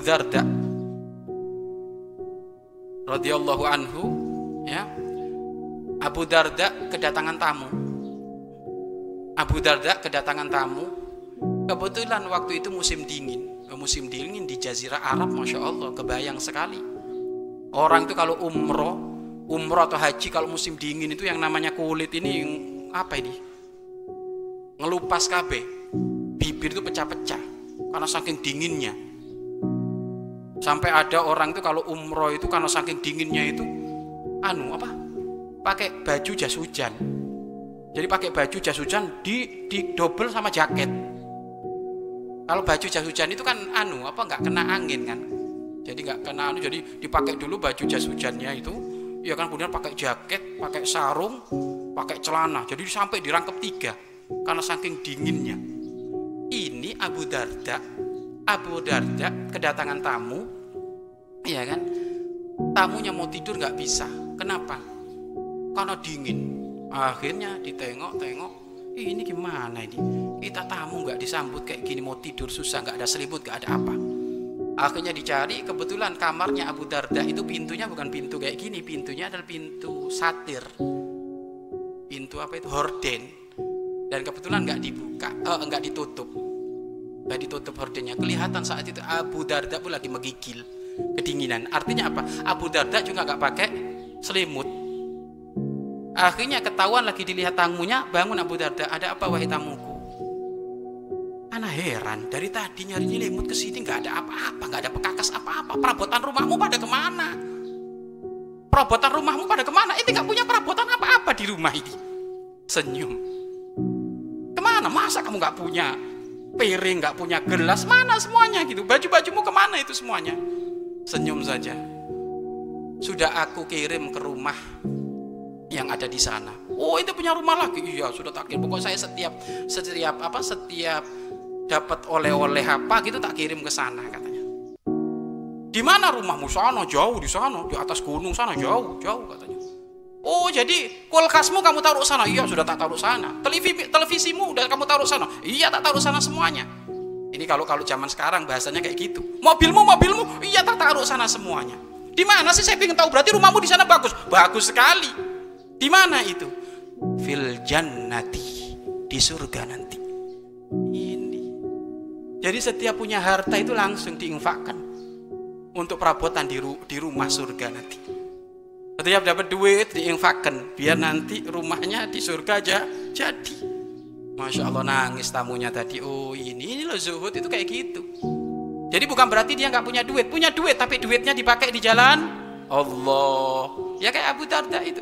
Abu Darda radhiyallahu anhu ya. Abu Darda kedatangan tamu. Abu Darda kedatangan tamu. Kebetulan waktu itu musim dingin. Musim dingin di Jazirah Arab Masya Allah kebayang sekali. Orang itu kalau umroh umroh atau haji kalau musim dingin itu yang namanya kulit ini apa ini? Ngelupas kabeh. Bibir itu pecah-pecah karena saking dinginnya sampai ada orang itu kalau umroh itu karena saking dinginnya itu anu apa? Pakai baju jas hujan. Jadi pakai baju jas hujan di di double sama jaket. Kalau baju jas hujan itu kan anu apa nggak kena angin kan? Jadi nggak kena anu jadi dipakai dulu baju jas hujannya itu ya kan kemudian pakai jaket pakai sarung pakai celana. Jadi sampai dirangkep tiga karena saking dinginnya. Ini Abu Darda Abu Darda kedatangan tamu. Ya kan? Tamunya mau tidur nggak bisa. Kenapa? Karena dingin. Akhirnya ditengok-tengok ini gimana ini? Kita tamu nggak disambut kayak gini mau tidur susah nggak ada selimut nggak ada apa. Akhirnya dicari kebetulan kamarnya Abu Darda itu pintunya bukan pintu kayak gini pintunya adalah pintu satir. Pintu apa itu? Horden. Dan kebetulan nggak dibuka eh, nggak ditutup nggak ditutup hordennya. Kelihatan saat itu Abu Darda pun lagi menggigil kedinginan. Artinya apa? Abu Darda juga nggak pakai selimut. Akhirnya ketahuan lagi dilihat tamunya bangun Abu Darda ada apa wahai tamuku? Ana heran dari tadi nyari selimut ke sini nggak ada apa-apa nggak ada pekakas apa-apa. Perabotan rumahmu pada ke mana? Perabotan rumahmu pada ke mana? Ini nggak punya perabotan apa-apa di rumah ini. Senyum. Ke mana? Masa kamu nggak punya piring, nggak punya gelas, mana semuanya gitu. Baju-bajumu ke mana itu semuanya? Senyum saja. Sudah aku kirim ke rumah yang ada di sana. Oh itu punya rumah lagi? Iya sudah tak kirim. Pokoknya saya setiap setiap apa setiap dapat oleh-oleh apa gitu tak kirim ke sana katanya. Di mana rumahmu sana? Jauh di sana, di atas gunung sana jauh, jauh katanya. Oh jadi kulkasmu kamu taruh sana? Iya sudah tak taruh sana. Televisi televisimu udah kamu taruh sana? Iya tak taruh sana semuanya. Ini kalau kalau zaman sekarang bahasanya kayak gitu. Mobilmu mobilmu? Iya tak taruh sana semuanya. Di mana sih saya ingin tahu? Berarti rumahmu di sana bagus, bagus sekali. Di mana itu? Fil jannati di surga nanti. Ini. Jadi setiap punya harta itu langsung diinfakkan untuk perabotan di rumah surga nanti. Setiap dapat duit diinfakkan biar nanti rumahnya di surga aja jadi. Masya Allah nangis tamunya tadi. Oh ini, ini loh zuhud itu kayak gitu. Jadi bukan berarti dia nggak punya duit, punya duit tapi duitnya dipakai di jalan Allah. Ya kayak Abu Darda itu.